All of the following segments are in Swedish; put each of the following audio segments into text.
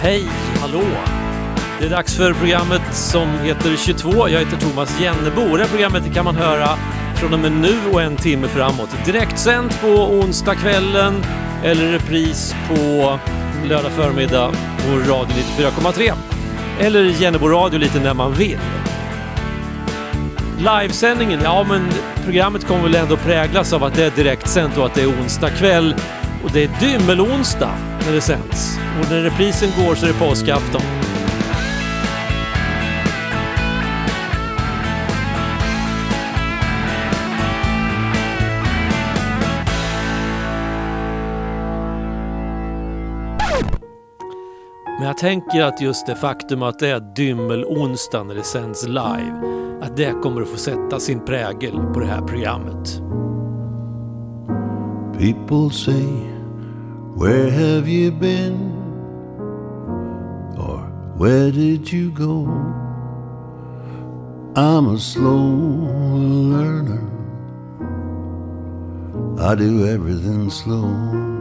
Hej, hallå! Det är dags för programmet som heter 22. Jag heter Thomas Jennebo. Det här programmet kan man höra från och med nu och en timme framåt. Direktsänt på onsdagskvällen eller repris på lördag förmiddag på Radio 94,3. Eller Jennebo Radio lite när man vill. Livesändningen, ja men programmet kommer väl ändå präglas av att det är direktsänt och att det är onsdag kväll. Och det är dymmelonsdag när det sänds. Och när reprisen går så är det påskafton. Jag tänker att just det faktum att det är dymmelonsdag när det sänds live, att det kommer att få sätta sin prägel på det här programmet. People say, Where have you been? Or where did you go? I'm a slow learner. I do everything slow.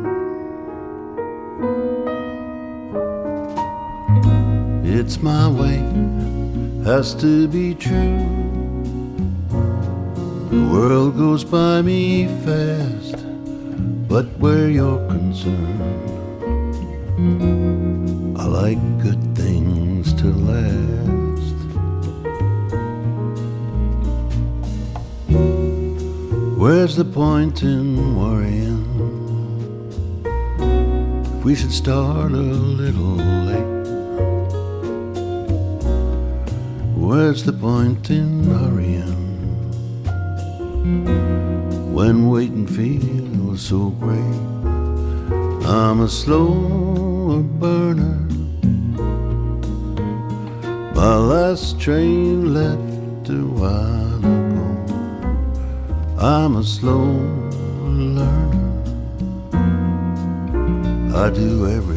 It's my way, has to be true. The world goes by me fast, but where you're concerned, I like good things to last. Where's the point in worrying? If we should start a little late. Where's the point in hurrying when waiting feels so great? I'm a slower burner. My last train left a while ago. I'm a slow learner. I do everything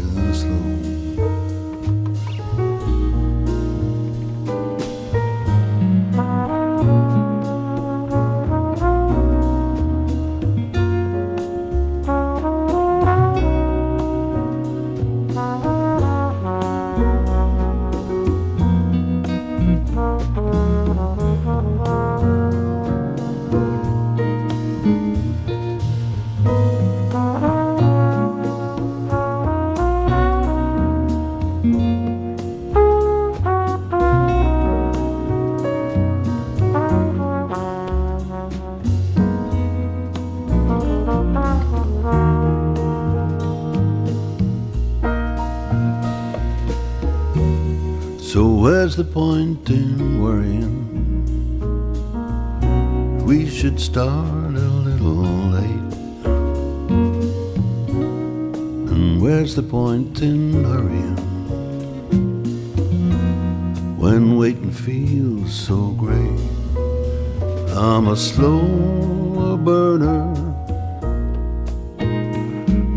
slow burner.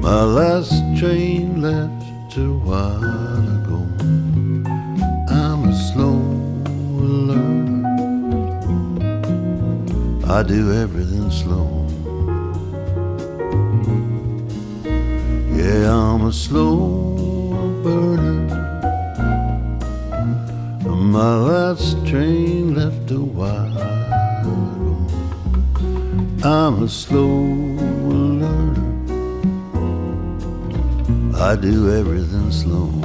My last train left a while ago. I'm a slow learner. I do everything slow. Yeah, I'm a slow burner. My last train left a while. I'm a slow learner. I do everything slow.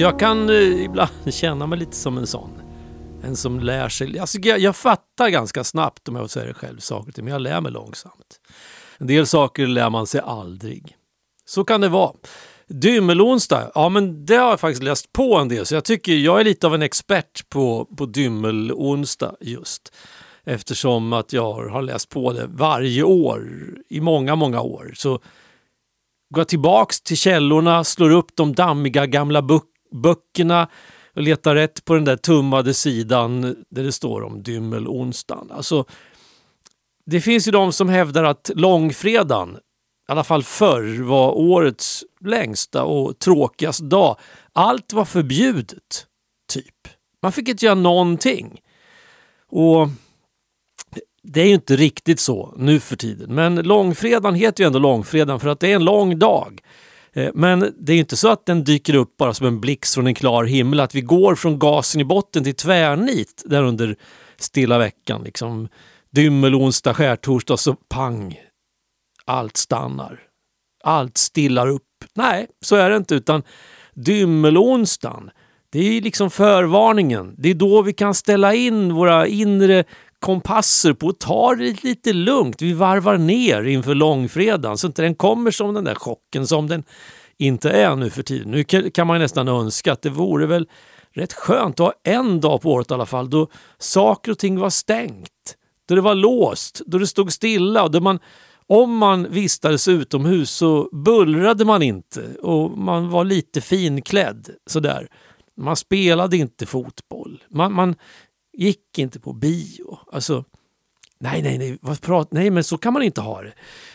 Alltså jag kan eh, ibland känna mig lite som en sån. En som lär sig. Alltså jag, jag fattar ganska snabbt om jag säger det själv saker till men jag lär mig långsamt. En del saker lär man sig aldrig. Så kan det vara. Dymmelonsdag, ja men det har jag faktiskt läst på en del så jag tycker jag är lite av en expert på, på dymmelonsdag just. Eftersom att jag har läst på det varje år i många, många år. Så går jag tillbaks till källorna, slår upp de dammiga gamla böckerna böckerna och letar rätt på den där tummade sidan där det står om dymmelonsdagen. Alltså, det finns ju de som hävdar att långfredagen, i alla fall förr, var årets längsta och tråkigaste dag. Allt var förbjudet, typ. Man fick inte göra någonting. Och det är ju inte riktigt så nu för tiden. Men långfredagen heter ju ändå långfredagen för att det är en lång dag. Eh, men det är inte så att den dyker upp bara som en blixt från en klar himmel. Att vi går från gasen i botten till tvärnit där under stilla veckan. Liksom dymmel, onsdag, skärtorsdag så pang. Allt stannar. Allt stillar upp. Nej, så är det inte. Utan dymmelonsdagen, det är liksom förvarningen. Det är då vi kan ställa in våra inre kompasser på att ta det lite lugnt. Vi varvar ner inför långfredagen så inte den kommer som den där chocken som den inte är nu för tiden. Nu kan man nästan önska att det vore väl rätt skönt att ha en dag på året i alla fall då saker och ting var stängt. Då det var låst, då det stod stilla och då man om man vistades utomhus så bullrade man inte och man var lite finklädd sådär. Man spelade inte fotboll. Man, man gick inte på bio. Alltså, nej, nej, nej, vad prat, nej, men så kan man inte ha det.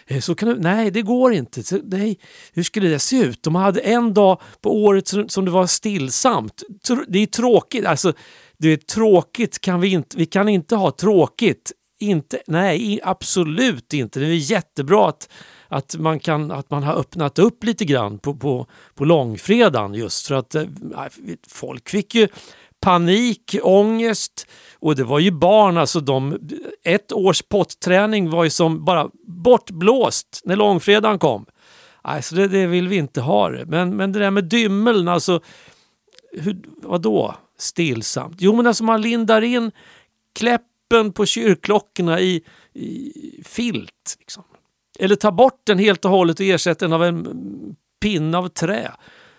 Eh, så kan, nej, det går inte. Så, nej, hur skulle det se ut? De hade en dag på året som, som det var stillsamt. Det är tråkigt. Alltså, det är tråkigt kan vi inte. Vi kan inte ha tråkigt. Inte, nej, absolut inte. Det är jättebra att, att, man kan, att man har öppnat upp lite grann på, på, på långfredagen just för att eh, nej, folk fick ju panik, ångest och det var ju barn, alltså de, ett års potträning var ju som bara bortblåst när långfredagen kom. Alltså det, det vill vi inte ha det. Men, men det där med dymmeln, alltså hur, vadå stillsamt? Jo men alltså man lindar in kläppen på kyrkklockorna i, i filt. Liksom. Eller tar bort den helt och hållet och ersätter den av en pinne av trä.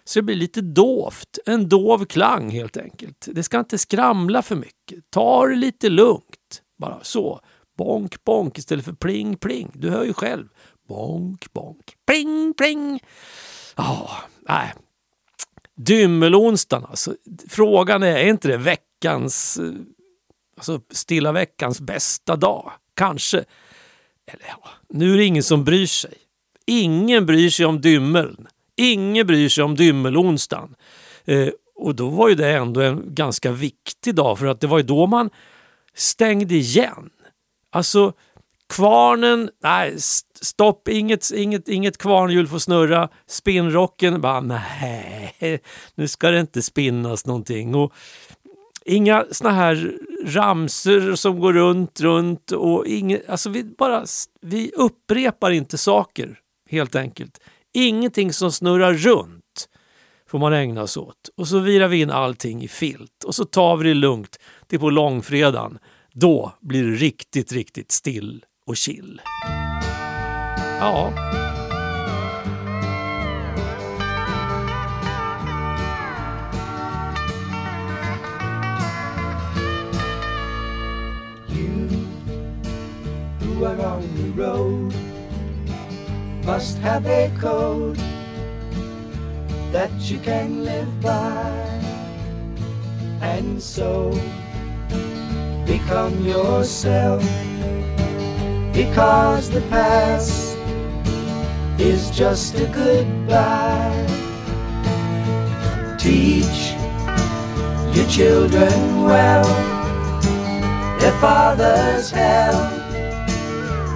Så det blir lite dovt. En dov klang helt enkelt. Det ska inte skramla för mycket. Ta det lite lugnt. Bara så. Bonk, bonk istället för pling, pling. Du hör ju själv. Bonk, bonk. Pling, pling. Ja, oh, nej. Dymmelonsdagen alltså. Frågan är, är inte det veckans, eh, alltså stilla veckans bästa dag? Kanske. Eller ja, nu är det ingen som bryr sig. Ingen bryr sig om dymmeln. Ingen bryr sig om dymmelonsdagen. Eh, och då var ju det ändå en ganska viktig dag för att det var ju då man stängde igen. Alltså kvarnen, nej stopp, inget, inget, inget kvarnhjul får snurra. Spinnrocken, bara nej, nu ska det inte spinnas någonting. Och inga såna här ramser som går runt, runt och inget, alltså vi bara, vi upprepar inte saker helt enkelt. Ingenting som snurrar runt får man ägna sig åt. Och så virar vi in allting i filt och så tar vi det lugnt till på långfredagen. Då blir det riktigt, riktigt still och chill. Ja. You who are on the road must have a code that you can live by. And so become yourself because the past is just a goodbye. Teach your children well their father's hell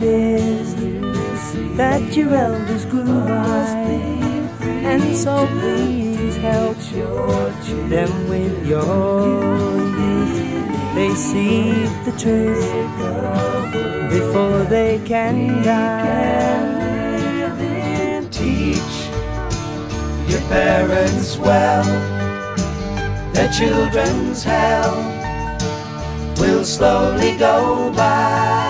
Know the fears that your elders grew by. And so please help them with your youth. They see the truth before they can die. Teach your parents well their children's hell will slowly go by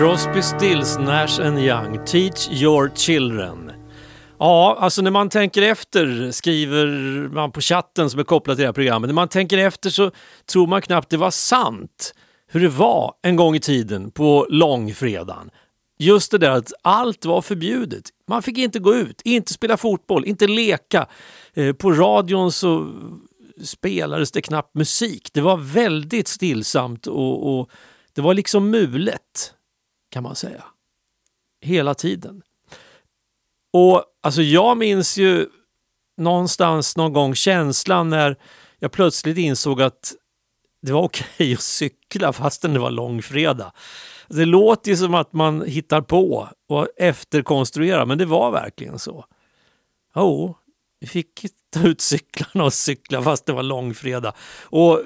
Crosby, Stills, Nash and Young, Teach your children. Ja, alltså när man tänker efter, skriver man på chatten som är kopplad till det här programmet, när man tänker efter så tror man knappt det var sant hur det var en gång i tiden på långfredagen. Just det där att allt var förbjudet. Man fick inte gå ut, inte spela fotboll, inte leka. Eh, på radion så spelades det knappt musik. Det var väldigt stillsamt och, och det var liksom mulet kan man säga. Hela tiden. Och alltså jag minns ju någonstans någon gång känslan när jag plötsligt insåg att det var okej att cykla fastän det var långfredag. Det låter ju som att man hittar på och efterkonstruerar, men det var verkligen så. Jo, vi fick ta ut cyklarna och cykla fast det var långfredag. Och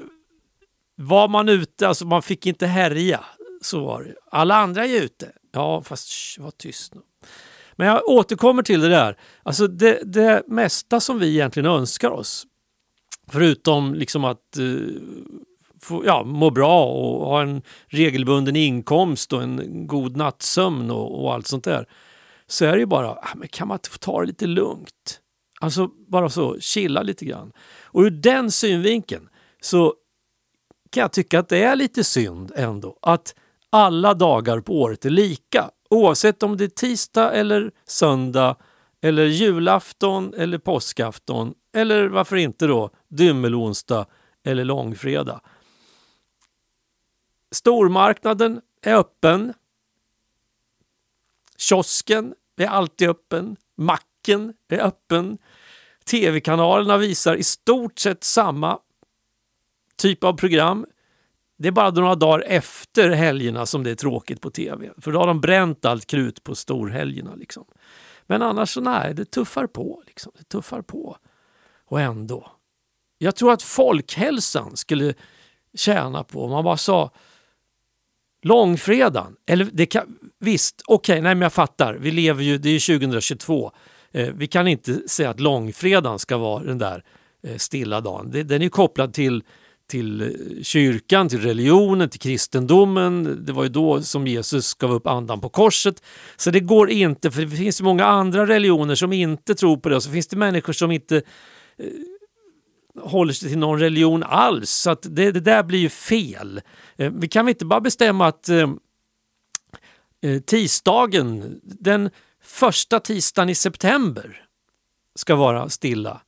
var man ute, alltså man fick inte härja. Så var det. Alla andra är ute. Ja, fast sh, var tyst nu. Men jag återkommer till det där. Alltså det, det mesta som vi egentligen önskar oss, förutom liksom att eh, få, ja, må bra och ha en regelbunden inkomst och en god nattsömn och, och allt sånt där, så är det ju bara, ah, men kan man inte få ta det lite lugnt? Alltså bara så, chilla lite grann. Och ur den synvinkeln så kan jag tycka att det är lite synd ändå att alla dagar på året är lika. Oavsett om det är tisdag eller söndag eller julafton eller påskafton eller varför inte då dymmelonsdag eller långfredag. Stormarknaden är öppen. Kiosken är alltid öppen. Macken är öppen. Tv-kanalerna visar i stort sett samma typ av program. Det är bara några dagar efter helgerna som det är tråkigt på tv. För då har de bränt allt krut på storhelgerna. Liksom. Men annars så nej, det tuffar på. Liksom. Det tuffar på. Och ändå. Jag tror att folkhälsan skulle tjäna på om man bara sa långfredagen. Eller det kan, visst, okej, okay, nej men jag fattar. Vi lever ju, det är 2022. Eh, vi kan inte säga att långfredagen ska vara den där eh, stilla dagen. Det, den är kopplad till till eh, kyrkan, till religionen, till kristendomen. Det var ju då som Jesus gav upp andan på korset. Så det går inte, för det finns många andra religioner som inte tror på det. Och så finns det människor som inte eh, håller sig till någon religion alls. Så att det, det där blir ju fel. Eh, vi kan inte bara bestämma att eh, eh tisdagen, den första tisdagen i september ska vara stilla.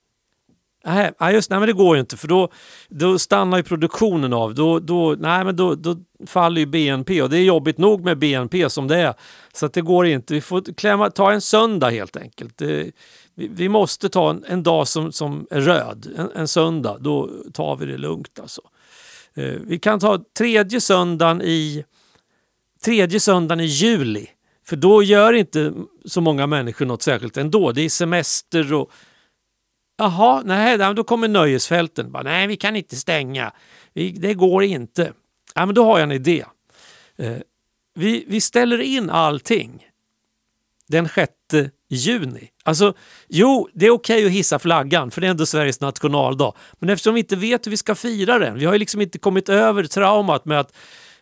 Nej, just nej, men det går ju inte för då, då stannar ju produktionen av. Då, då, nej, men då, då faller ju BNP och det är jobbigt nog med BNP som det är. Så att det går inte. Vi får klämma, ta en söndag helt enkelt. Det, vi, vi, måste ta en, en, dag som, som är röd, en, en, söndag. Då tar vi det lugnt alltså. Eh, vi kan ta tredje söndagen i, tredje söndagen i juli. För då gör inte så många människor något särskilt ändå. Det är semester och... Jaha, nej, då kommer nöjesfälten. Bara, nej, vi kan inte stänga. Vi, det går inte. Ja, men då har jag en idé. Eh, vi, vi ställer in allting den 6 juni. Alltså, jo, det är okej okay att hissa flaggan för det är ändå Sveriges nationaldag. Men eftersom vi inte vet hur vi ska fira den, vi har ju liksom inte kommit över traumat med att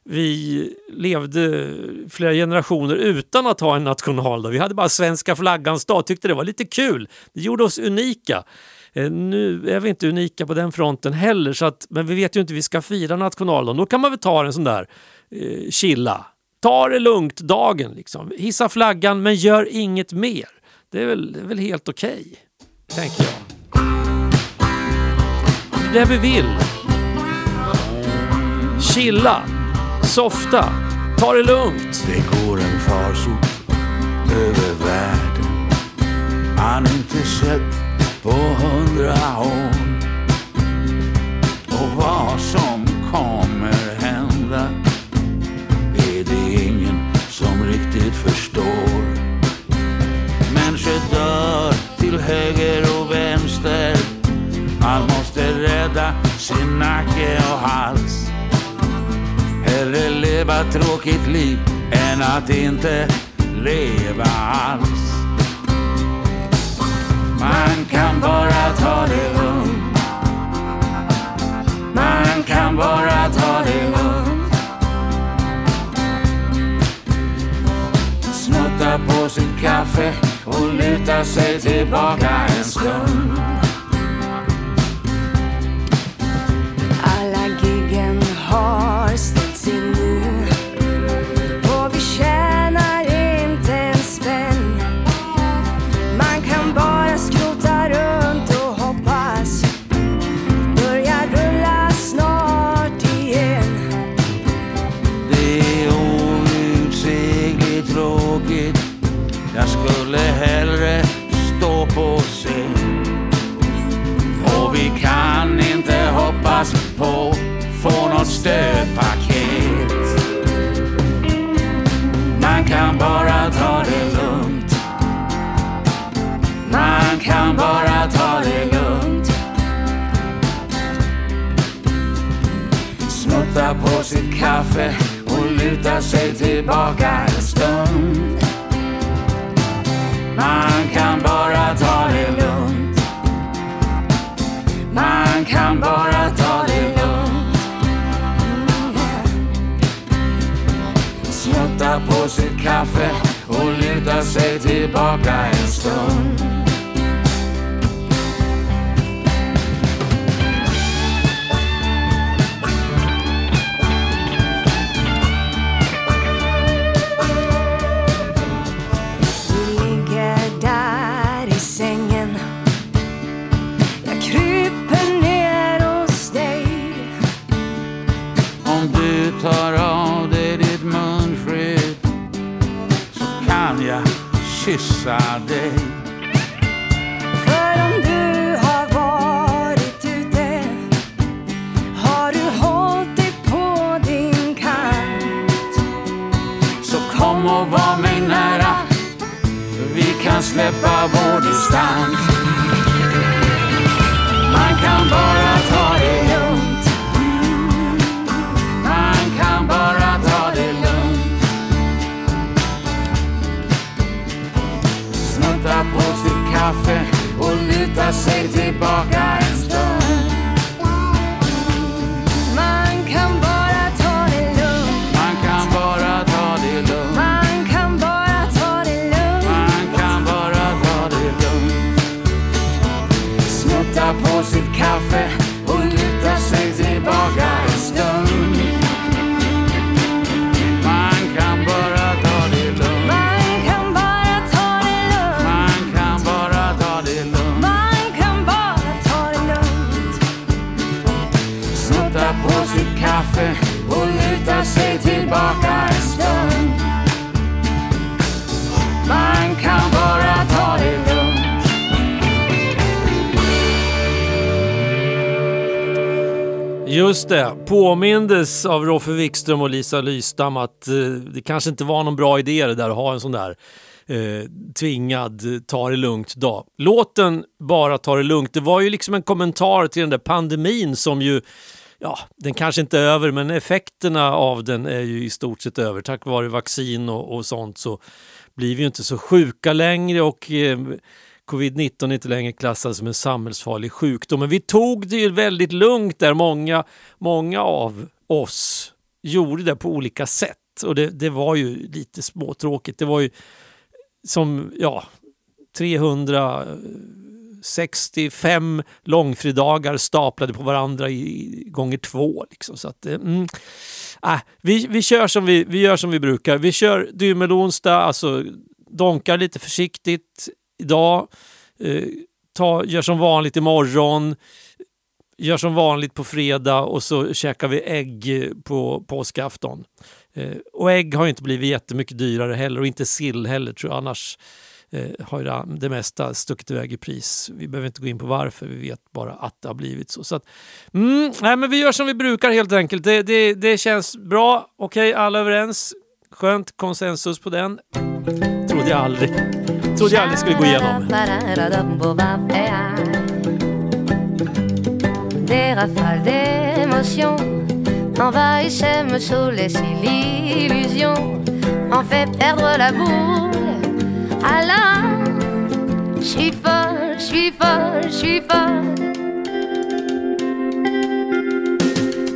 vi levde flera generationer utan att ha en nationaldag. Vi hade bara svenska flaggans dag, tyckte det var lite kul. Det gjorde oss unika. Eh, nu är vi inte unika på den fronten heller, så att, men vi vet ju inte hur vi ska fira nationaldagen. Då kan man väl ta en sån där eh, chilla. Ta det lugnt-dagen. Liksom. Hissa flaggan, men gör inget mer. Det är väl, det är väl helt okej, okay, tänker jag. Det är det vi vill. Chilla, softa, ta det lugnt. Det går en farsot över världen man inte sett på hundra år. Och vad som kommer hända är det ingen som riktigt förstår. Människor dör till höger och vänster. Man måste rädda sin nacke och hals. Hellre leva tråkigt liv än att inte leva alls. Man kan bara ta det lugnt. Man kan bara ta det lugnt. Smutta på sitt kaffe och luta sig tillbaka en stund. Stödpaket. Man kan bara ta det lugnt. Man kan bara ta det lugnt. Smutta på sitt kaffe och luta sig tillbaka en stund. Man kan bara kaffe och luta sig tillbaka en stund. Kyssa dig. För om du har varit ute har du hållit dig på din kant. Så kom och var mig nära. Vi kan släppa vår distans. Man kan bara luta sig tillbaka Just det, påmindes av Roffe Wikström och Lisa Lystam att eh, det kanske inte var någon bra idé det där att ha en sån där eh, tvingad ta det lugnt dag. Låten Bara ta det lugnt, det var ju liksom en kommentar till den där pandemin som ju ja, den kanske inte är över men effekterna av den är ju i stort sett över. Tack vare vaccin och, och sånt så blir vi ju inte så sjuka längre och eh, covid-19 är inte längre klassad som en samhällsfarlig sjukdom. Men vi tog det ju väldigt lugnt där. Många, många av oss gjorde det på olika sätt och det, det var ju lite småtråkigt. Det var ju som ja, 365 långfredagar staplade på varandra i, gånger två. Liksom. Så att, eh, mm, äh, vi, vi, kör som vi, vi gör som vi brukar. Vi kör dymmelonsdag, alltså donkar lite försiktigt idag. Eh, ta, gör som vanligt imorgon. Gör som vanligt på fredag och så käkar vi ägg på påskafton. Eh, och ägg har inte blivit jättemycket dyrare heller och inte sill heller tror jag. Annars eh, har ju det, det mesta stuckit iväg i pris. Vi behöver inte gå in på varför, vi vet bara att det har blivit så. så att, mm, nej, men vi gör som vi brukar helt enkelt. Det, det, det känns bra. Okej, okay, alla överens. Skönt konsensus på den. Trodde jag aldrig. Aldrig skulle. Des rafales d'émotions m'envahissaient, me saoulaient si l'illusion m'en fait perdre la boule. Alors, je suis folle, je suis folle, je suis folle.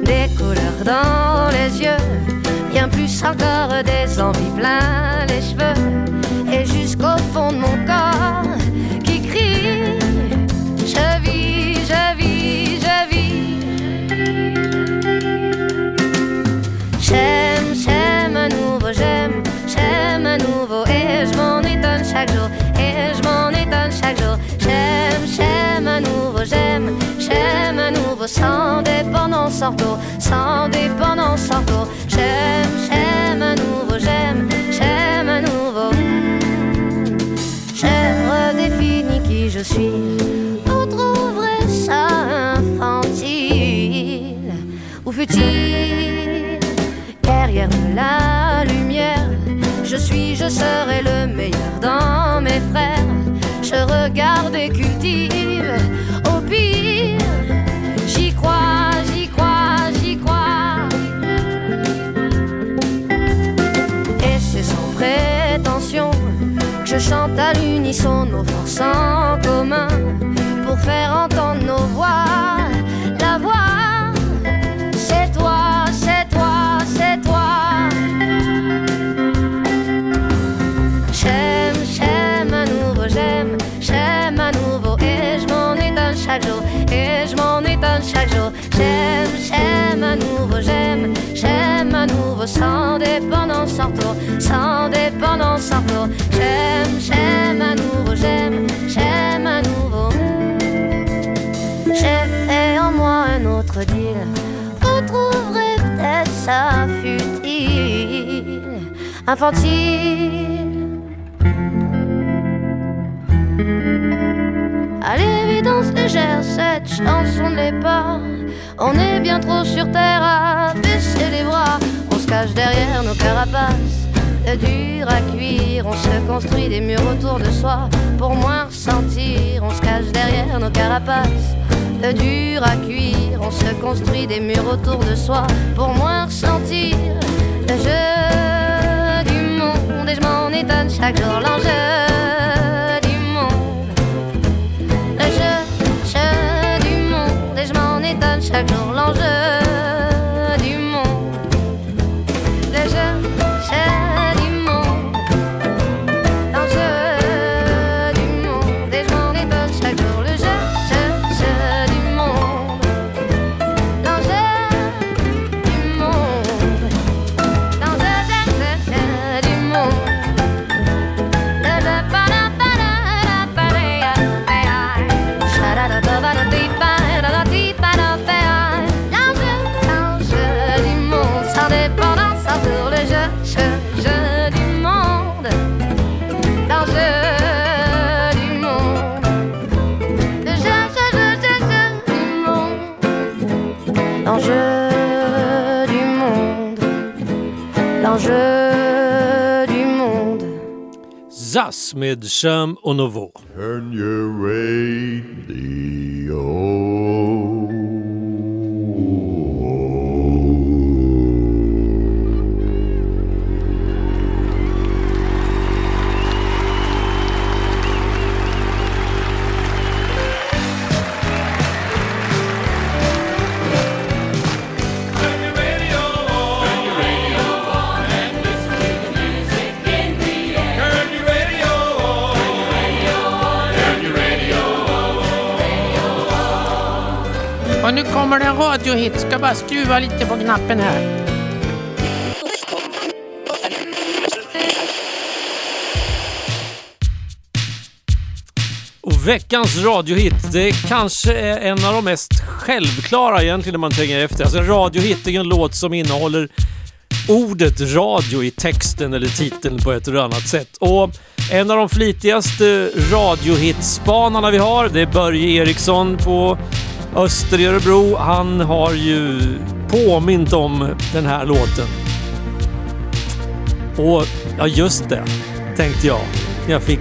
Des couleurs dans les yeux, bien plus encore des envies plein les cheveux, jusqu'au fond de mon corps qui crie Je vis, je vis, je vis. J'aime, j'aime à nouveau, j'aime, j'aime à nouveau, et je m'en étonne chaque jour, et je m'en étonne chaque jour. J'aime, j'aime à nouveau, j'aime, j'aime à nouveau, sans dépendance ortho, sans dépendance. J'aime, j'aime je serai le meilleur dans mes frères. Je regarde et cultive. Au pire, j'y crois, j'y crois, j'y crois. Et c'est sans prétention que je chante à l'unisson nos forces en commun pour faire entendre nos voix. La voix, chaque jour et je m'en étonne chaque jour. J'aime, j'aime à nouveau, j'aime, j'aime à nouveau sans dépendance en retour, sans dépendance en retour. J'aime, j'aime à nouveau, j'aime, j'aime à nouveau. J'ai fait en moi un autre deal. Vous trouverez peut-être ça futile, infantile. Cette chanson ne l'est pas. On est bien trop sur terre à baisser les bras. On se cache derrière nos carapaces. De dur à cuire, on se construit des murs autour de soi pour moins ressentir. On se cache derrière nos carapaces. De dur à cuire, on se construit des murs autour de soi pour moins ressentir. Le jeu du monde et je m'en étonne chaque jour. L'enjeu Zaz med Chum och Novo. Turn your radio. Kommer det en radiohit. Ska bara skruva lite på knappen här. Och veckans radiohit, det kanske är en av de mest självklara egentligen när man tänker efter. Alltså en radiohit är ju en låt som innehåller ordet radio i texten eller titeln på ett eller annat sätt. Och en av de flitigaste radiohitspanarna vi har, det är Börje Eriksson på Öster i Örebro. Han har ju påmint om den här låten. Och ja, just det, tänkte jag när jag fick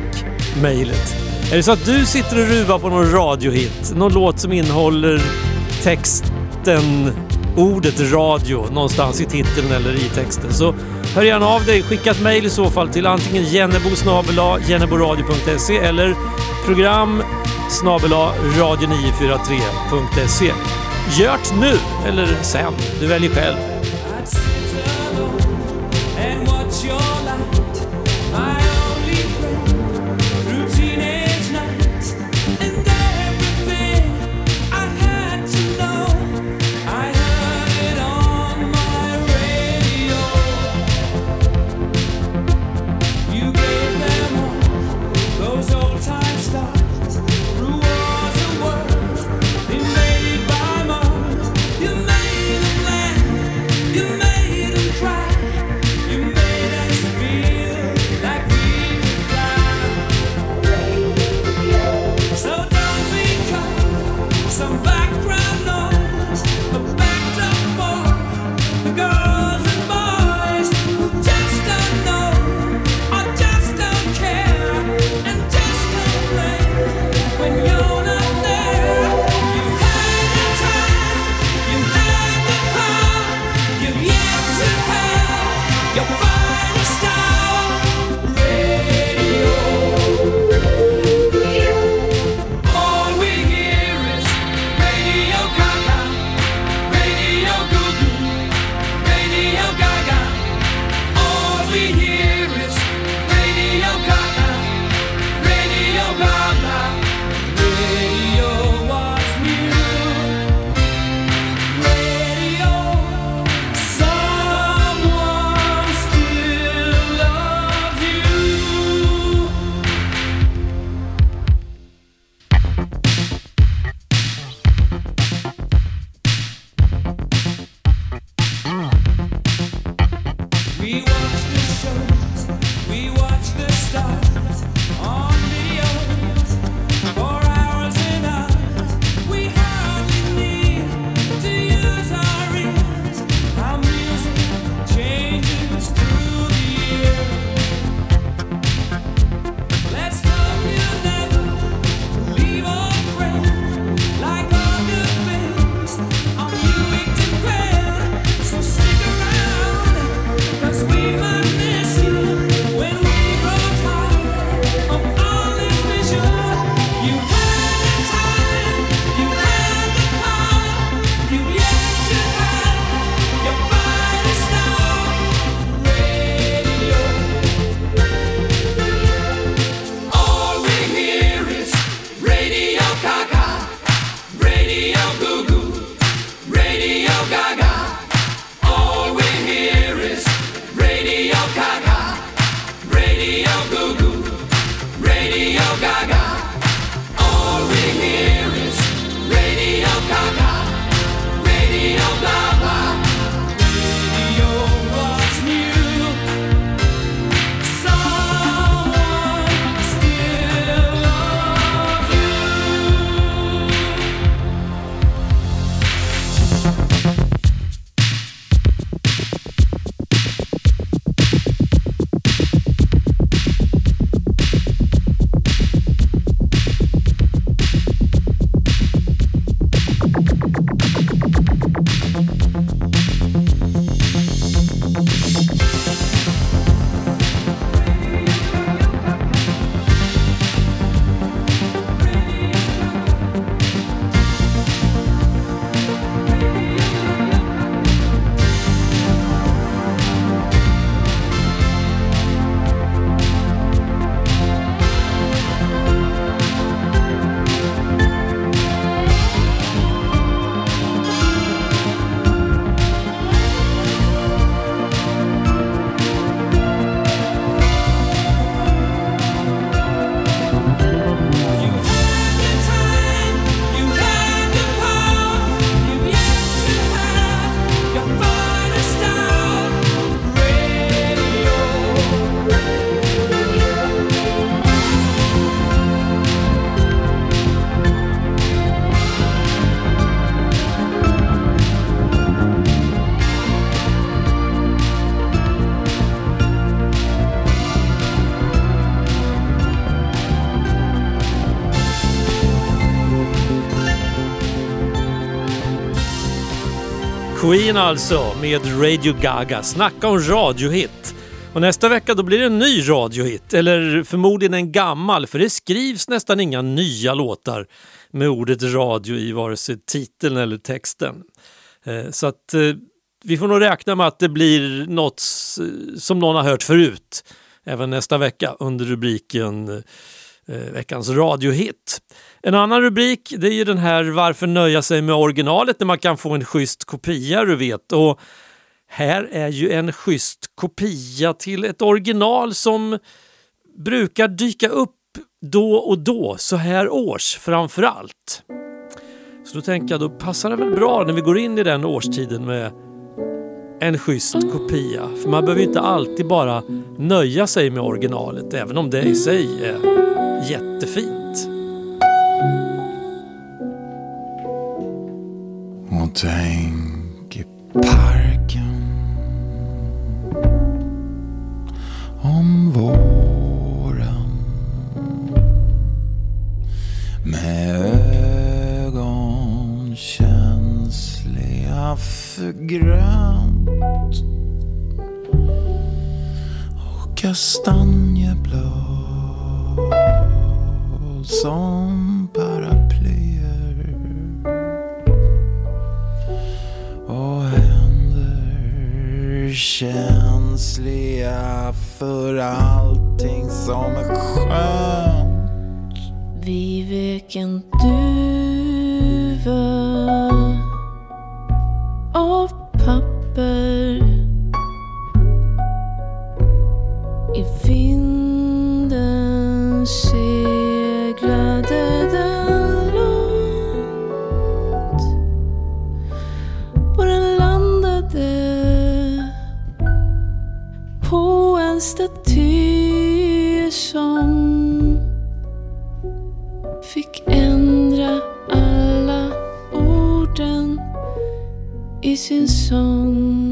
mejlet. Är det så att du sitter och ruvar på någon radiohit? Någon låt som innehåller texten, ordet radio någonstans i titeln eller i texten. Så hör gärna av dig. Skicka ett mejl i så fall till antingen jennebo jenneboradio.se eller program snabel radio943.se. Gört nu eller sen. Du väljer själv. Queen alltså, med Radio Gaga. Snacka om radiohit. Och nästa vecka då blir det en ny radiohit, eller förmodligen en gammal, för det skrivs nästan inga nya låtar med ordet radio i vare sig titeln eller texten. Eh, så att eh, vi får nog räkna med att det blir något som någon har hört förut även nästa vecka under rubriken eh, veckans radiohit. En annan rubrik det är ju den här Varför nöja sig med originalet när man kan få en schysst kopia du vet. Och här är ju en schysst kopia till ett original som brukar dyka upp då och då, så här års framför allt. Så då tänker jag, då passar det väl bra när vi går in i den årstiden med en schysst kopia. För man behöver inte alltid bara nöja sig med originalet, även om det i sig är jättefint. Och tänk i parken om våren. Med ögon känsliga för grönt. Och kastanjeblad som paraply känsliga för allting som är skönt. Vi vek en duva av papper på en staty som fick ändra alla orden i sin sång.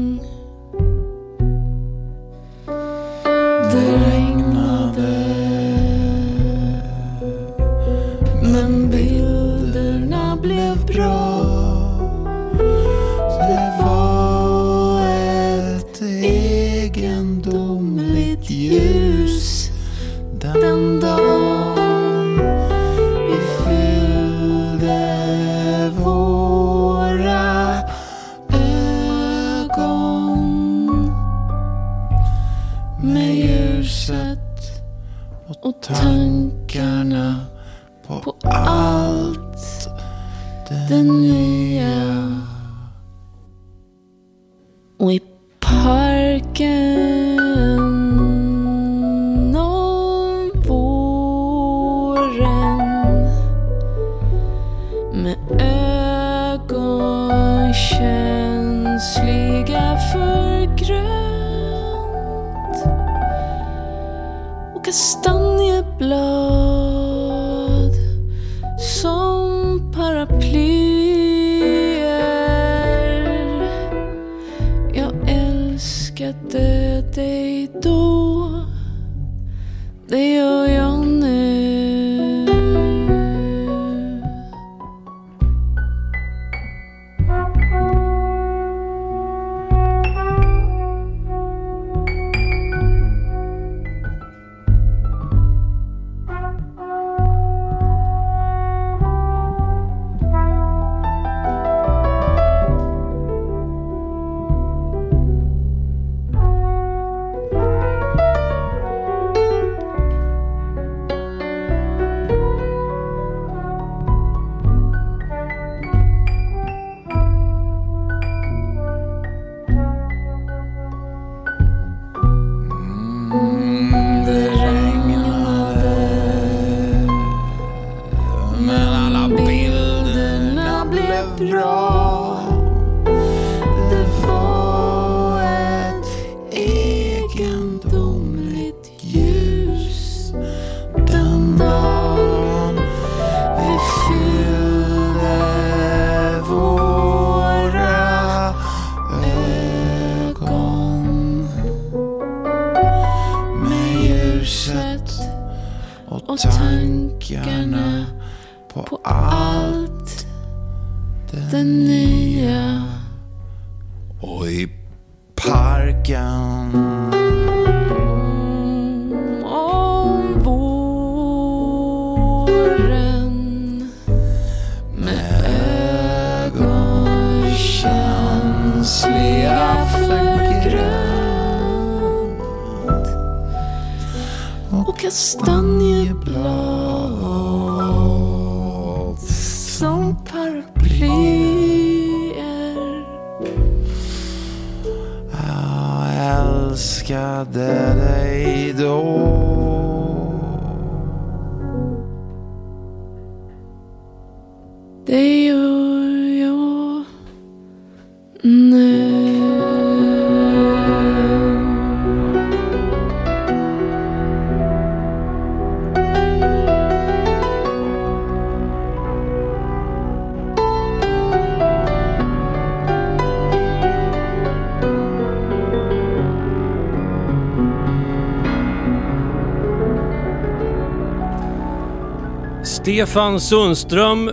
Stefan Sundström,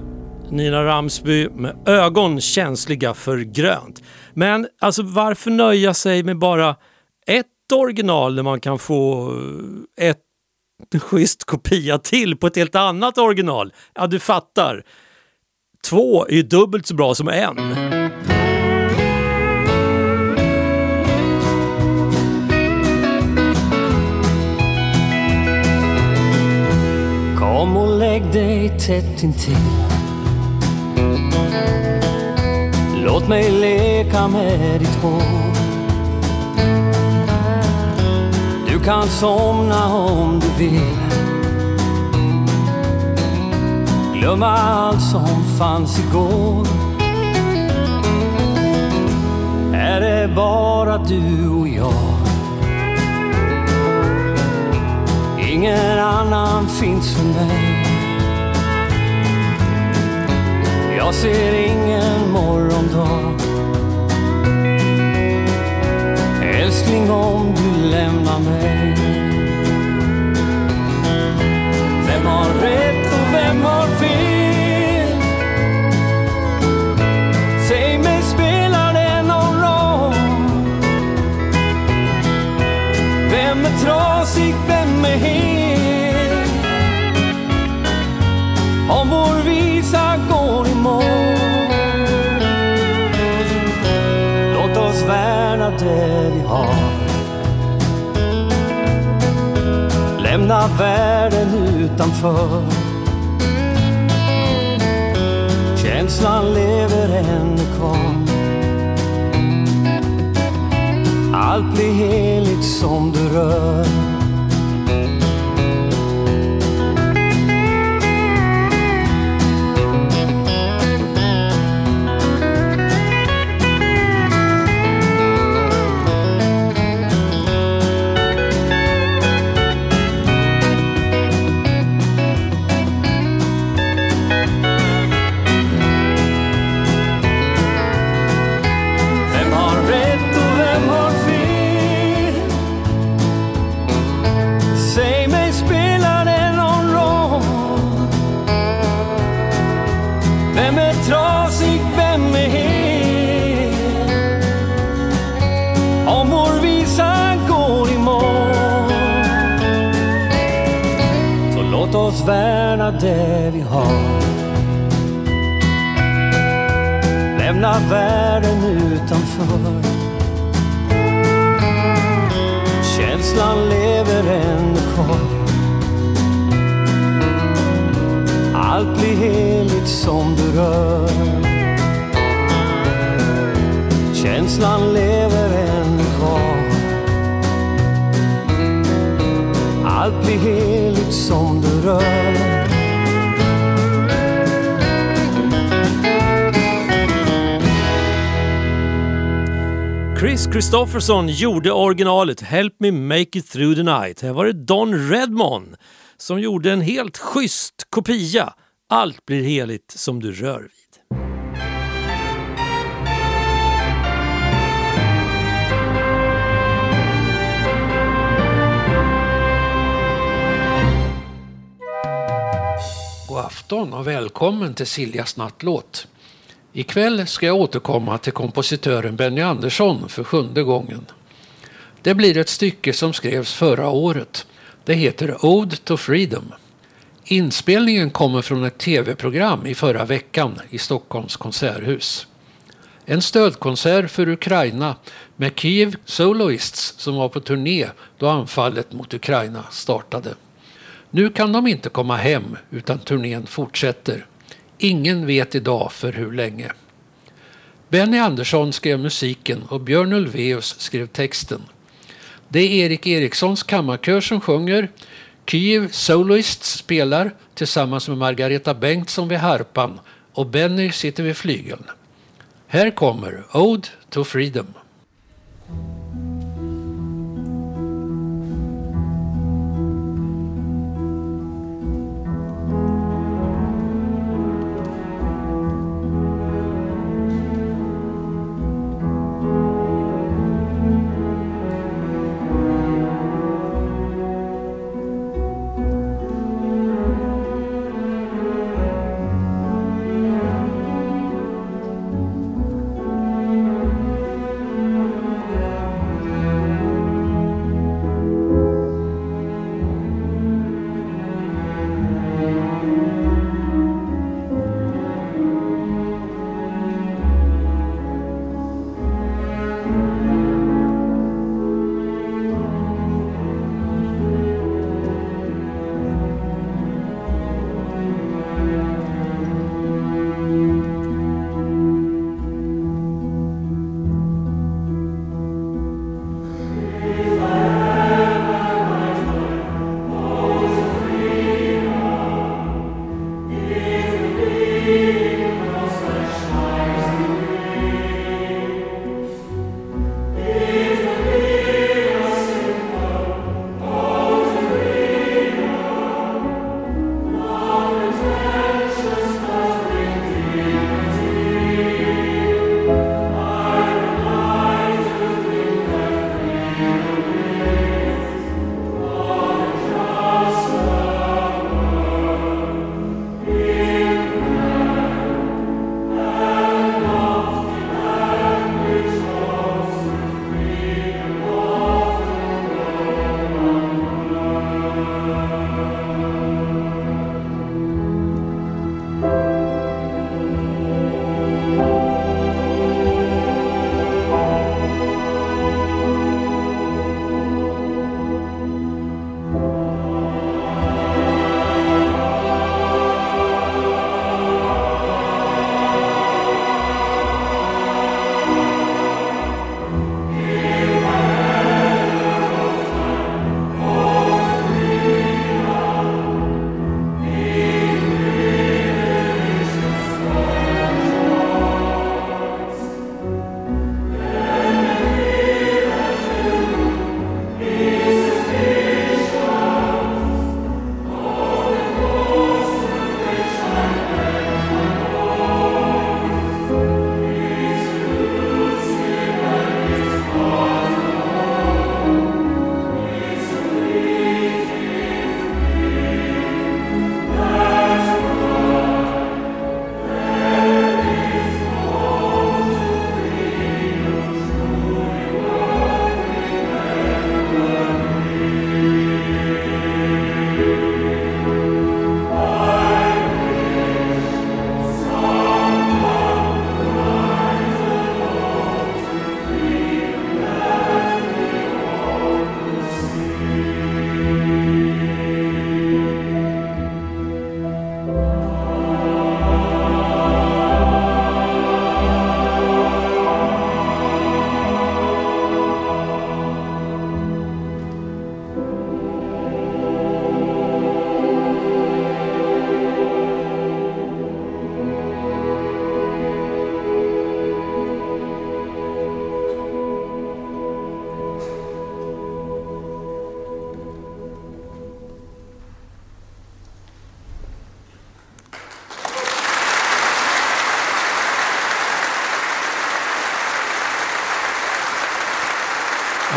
Nina Ramsby med ögon känsliga för grönt. Men alltså varför nöja sig med bara ett original när man kan få eh, ett schysst kopia till på ett helt annat original? Ja, du fattar. Två är ju dubbelt så bra som en. Kom och lägg dig tätt intill. Låt mig leka med ditt hår. Du kan somna om du vill. Glömma allt som fanns igår. Är det bara du och jag? Ingen annan finns för mig. Jag ser ingen morgondag. Älskling om du lämnar mig. Vem har rätt och vem har hel? Om vår visa går i mål. Låt oss värna det vi har. Lämna världen utanför. Känslan lever ännu kvar. Allt blir heligt som du rör. Värna det vi har. Lämna världen utanför. Känslan lever ännu kvar. Allt blir heligt som du rör. Känslan lever ännu kvar. Allt blir heligt som du rör. Chris Christofferson gjorde originalet Help Me Make It Through the Night. Här var det Don Redmond som gjorde en helt schysst kopia. Allt blir heligt som du rör vid. God afton och välkommen till Siljas nattlåt. Ikväll ska jag återkomma till kompositören Benny Andersson för sjunde gången. Det blir ett stycke som skrevs förra året. Det heter Ode to Freedom. Inspelningen kommer från ett tv-program i förra veckan i Stockholms konserthus. En stödkonsert för Ukraina med Kiev Soloists som var på turné då anfallet mot Ukraina startade. Nu kan de inte komma hem utan turnén fortsätter. Ingen vet idag för hur länge. Benny Andersson skrev musiken och Björn Ulvaeus skrev texten. Det är Erik Erikssons kammarkör som sjunger. Kyiv Soloists spelar tillsammans med Margareta Bengtsson vid harpan och Benny sitter vid flygeln. Här kommer Ode to Freedom.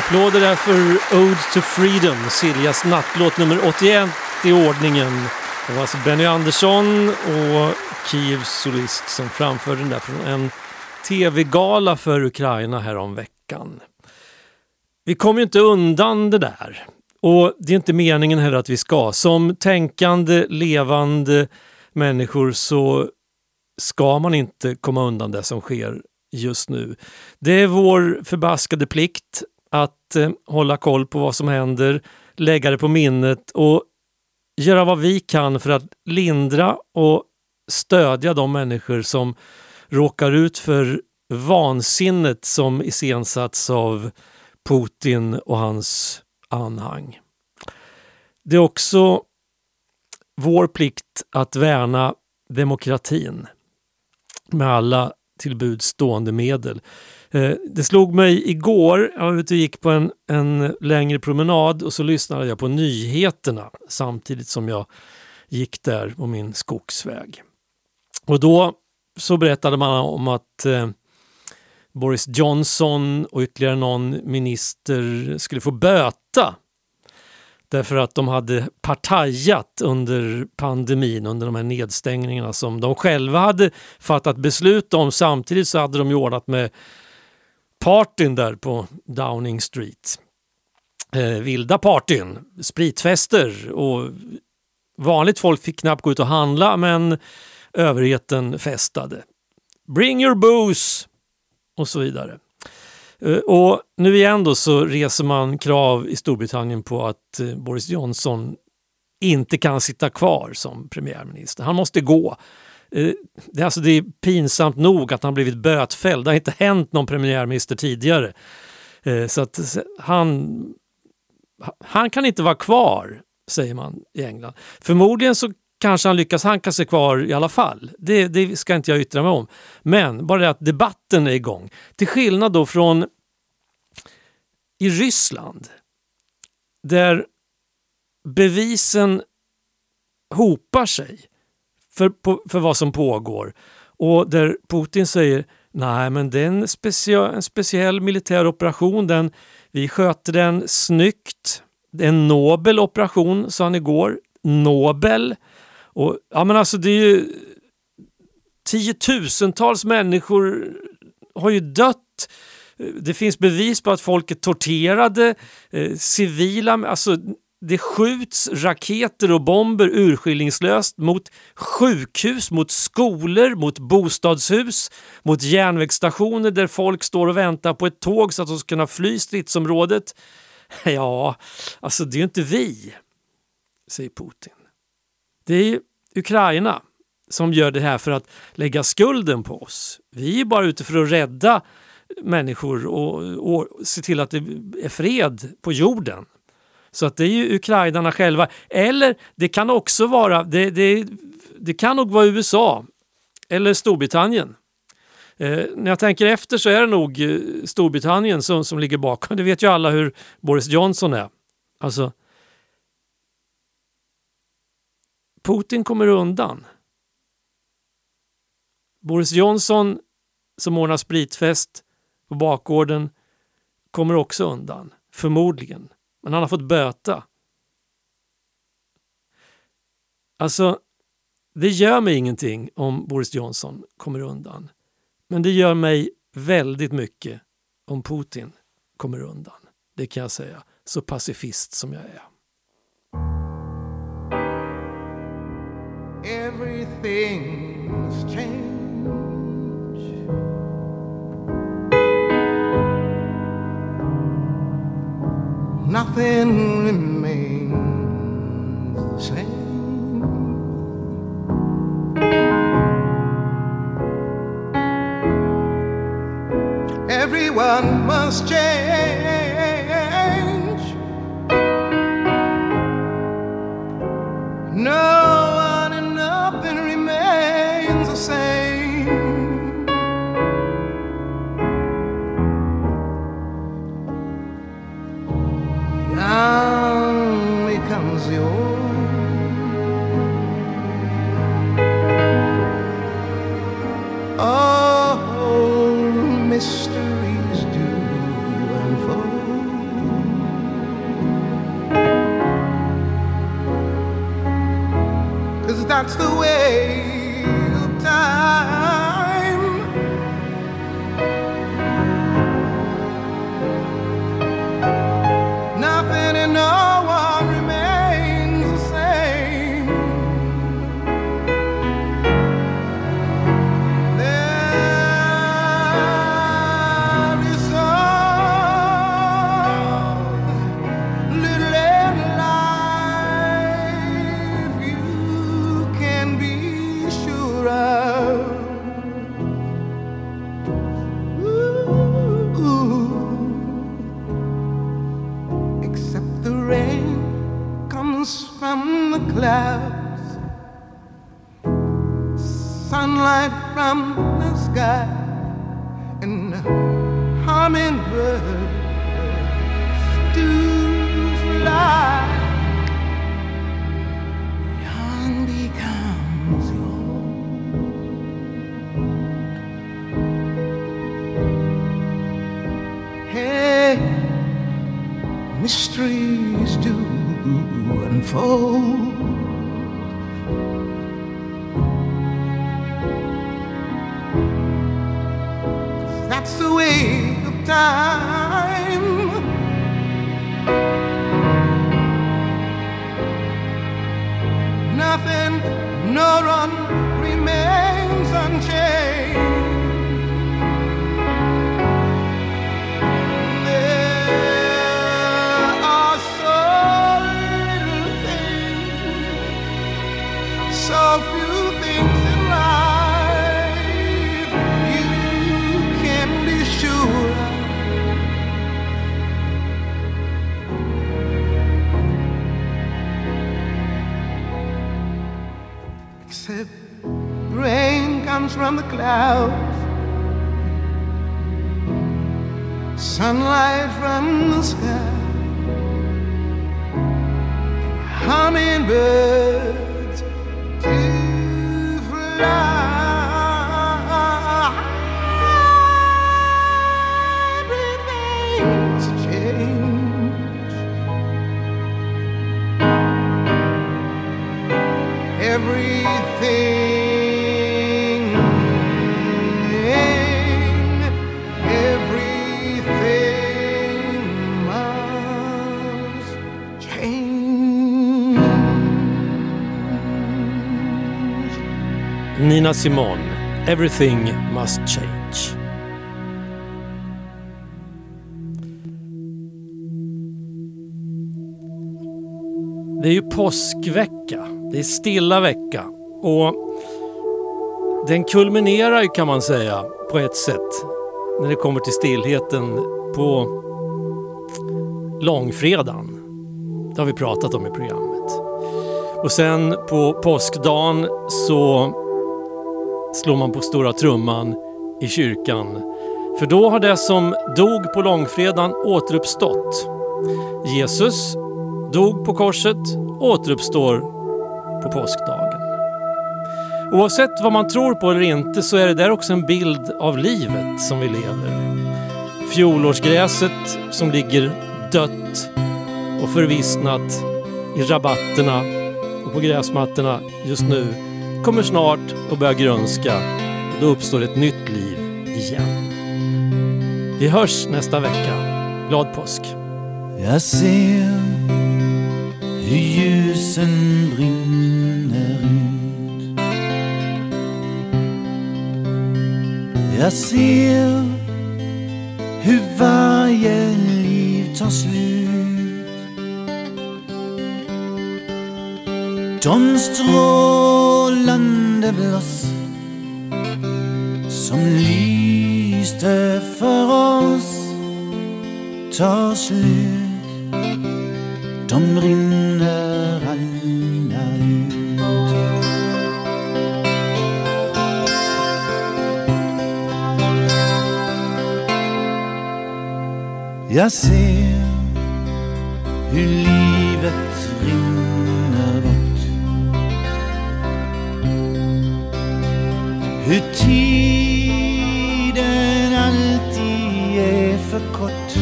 Applåder där för Ode to Freedom, Siljas nattlåt nummer 81 i ordningen. Det var alltså Benny Andersson och Kievs Solist som framförde den där från en tv-gala för Ukraina häromveckan. vi kommer ju inte undan det där. Och det är inte meningen heller att vi ska. Som tänkande, levande människor så ska man inte komma undan det som sker just nu. Det är vår förbaskade plikt att eh, hålla koll på vad som händer, lägga det på minnet och göra vad vi kan för att lindra och stödja de människor som råkar ut för vansinnet som iscensatts av Putin och hans anhang. Det är också vår plikt att värna demokratin med alla till buds stående medel. Eh, det slog mig igår, jag var ute och gick på en, en längre promenad och så lyssnade jag på nyheterna samtidigt som jag gick där på min skogsväg. Och då så berättade man om att eh, Boris Johnson och ytterligare någon minister skulle få böta därför att de hade partajat under pandemin, under de här nedstängningarna som de själva hade fattat beslut om. Samtidigt så hade de ju ordnat med partyn där på Downing Street. Eh, vilda partyn, spritfester och vanligt folk fick knappt gå ut och handla men överheten festade. Bring your booze och så vidare. Eh, Och nu igen då så reser man krav i Storbritannien på att eh, Boris Johnson inte kan sitta kvar som premiärminister. Han måste gå. Eh, det är, alltså, det är pinsamt nog att han blivit bötfälld. Det har inte hänt någon premiärminister tidigare. Eh, så att han, han kan inte vara kvar, säger man i England. Förmodligen så kanske han lyckas hanka sig kvar i alla fall. Det, det ska inte jag yttra mig om. Men bara det att debatten är igång. Till skillnad då från i Ryssland där bevisen hopar sig för, på, för vad som pågår och där Putin säger nej men det är en, specia, en speciell militär operation, den, vi sköter den snyggt. Det är en nobel operation, sa han igår. Nobel. Och, ja, men alltså det är ju tiotusentals människor har ju dött. Det finns bevis på att folk är torterade, eh, civila, alltså det skjuts raketer och bomber urskillningslöst mot sjukhus, mot skolor, mot bostadshus, mot järnvägsstationer där folk står och väntar på ett tåg så att de ska kunna fly stridsområdet. Ja, alltså det är ju inte vi, säger Putin. Det är ju Ukraina som gör det här för att lägga skulden på oss. Vi är bara ute för att rädda människor och, och se till att det är fred på jorden. Så att det är ju ukrainarna själva. Eller det kan också vara, det, det, det kan nog vara USA eller Storbritannien. Eh, när jag tänker efter så är det nog eh, Storbritannien som, som ligger bakom. Det vet ju alla hur Boris Johnson är. Alltså, Putin kommer undan. Boris Johnson som ordnar spritfest på bakgården kommer också undan. Förmodligen. Men han har fått böta. Alltså, det gör mig ingenting om Boris Johnson kommer undan. Men det gör mig väldigt mycket om Putin kommer undan. Det kan jag säga, så pacifist som jag är. Everything's changed. Nothing remains Nina Simone, Everything Must Change. Det är ju påskvecka. Det är stilla vecka. Och den kulminerar ju kan man säga på ett sätt när det kommer till stillheten på långfredagen. Det har vi pratat om i programmet. Och sen på påskdagen så slår man på stora trumman i kyrkan. För då har det som dog på långfredagen återuppstått. Jesus dog på korset, återuppstår på påskdagen. Oavsett vad man tror på eller inte så är det där också en bild av livet som vi lever. Fjolårsgräset som ligger dött och förvissnat i rabatterna och på gräsmattorna just nu kommer snart att börja grönska och då uppstår ett nytt liv igen. Vi hörs nästa vecka. Glad påsk! Jag ser hur ljusen brinner ut. Jag ser hur varje liv tar slut. De strålande bloss som lyste för oss tar slut. De rinner alla ut. Jag ser hur livet rinner Hur tiden alltid är för kort.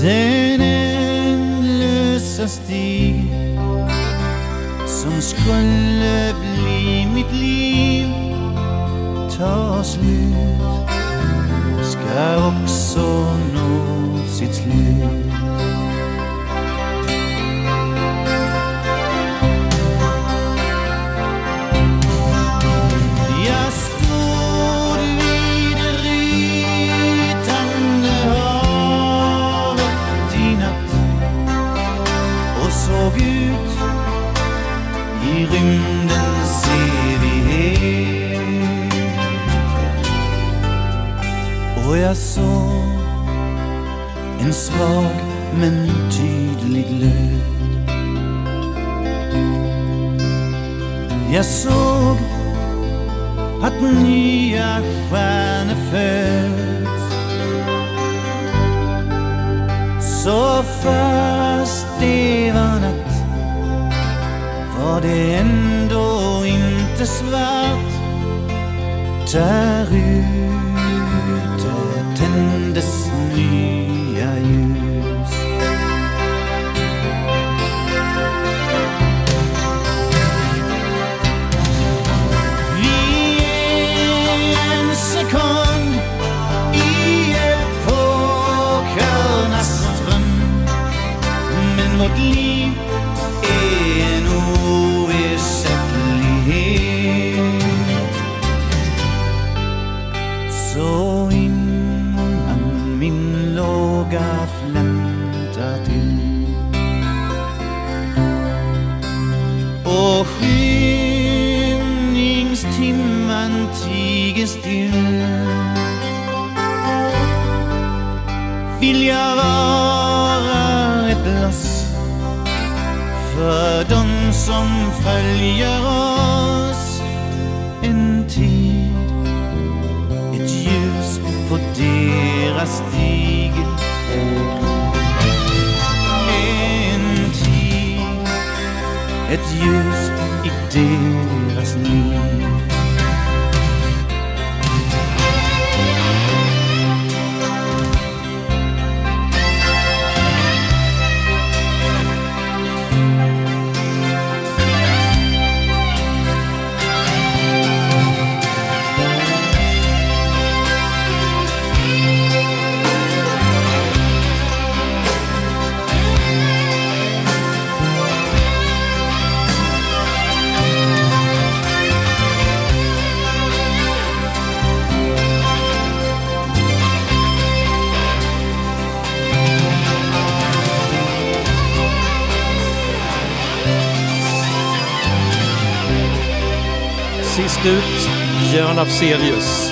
Den ändlösa stig som skulle bli mitt liv tar slut ska också nå sitt slut. Rymdens evighet. Och jag såg en svag men tydlig glöd. Jag såg att nya stjärnor föds. Så fast det var det ändå inte svart. Där ute tändes nya ljus. Vi är en sekund i epokernas ström. Men vårt liv Björn Afzelius,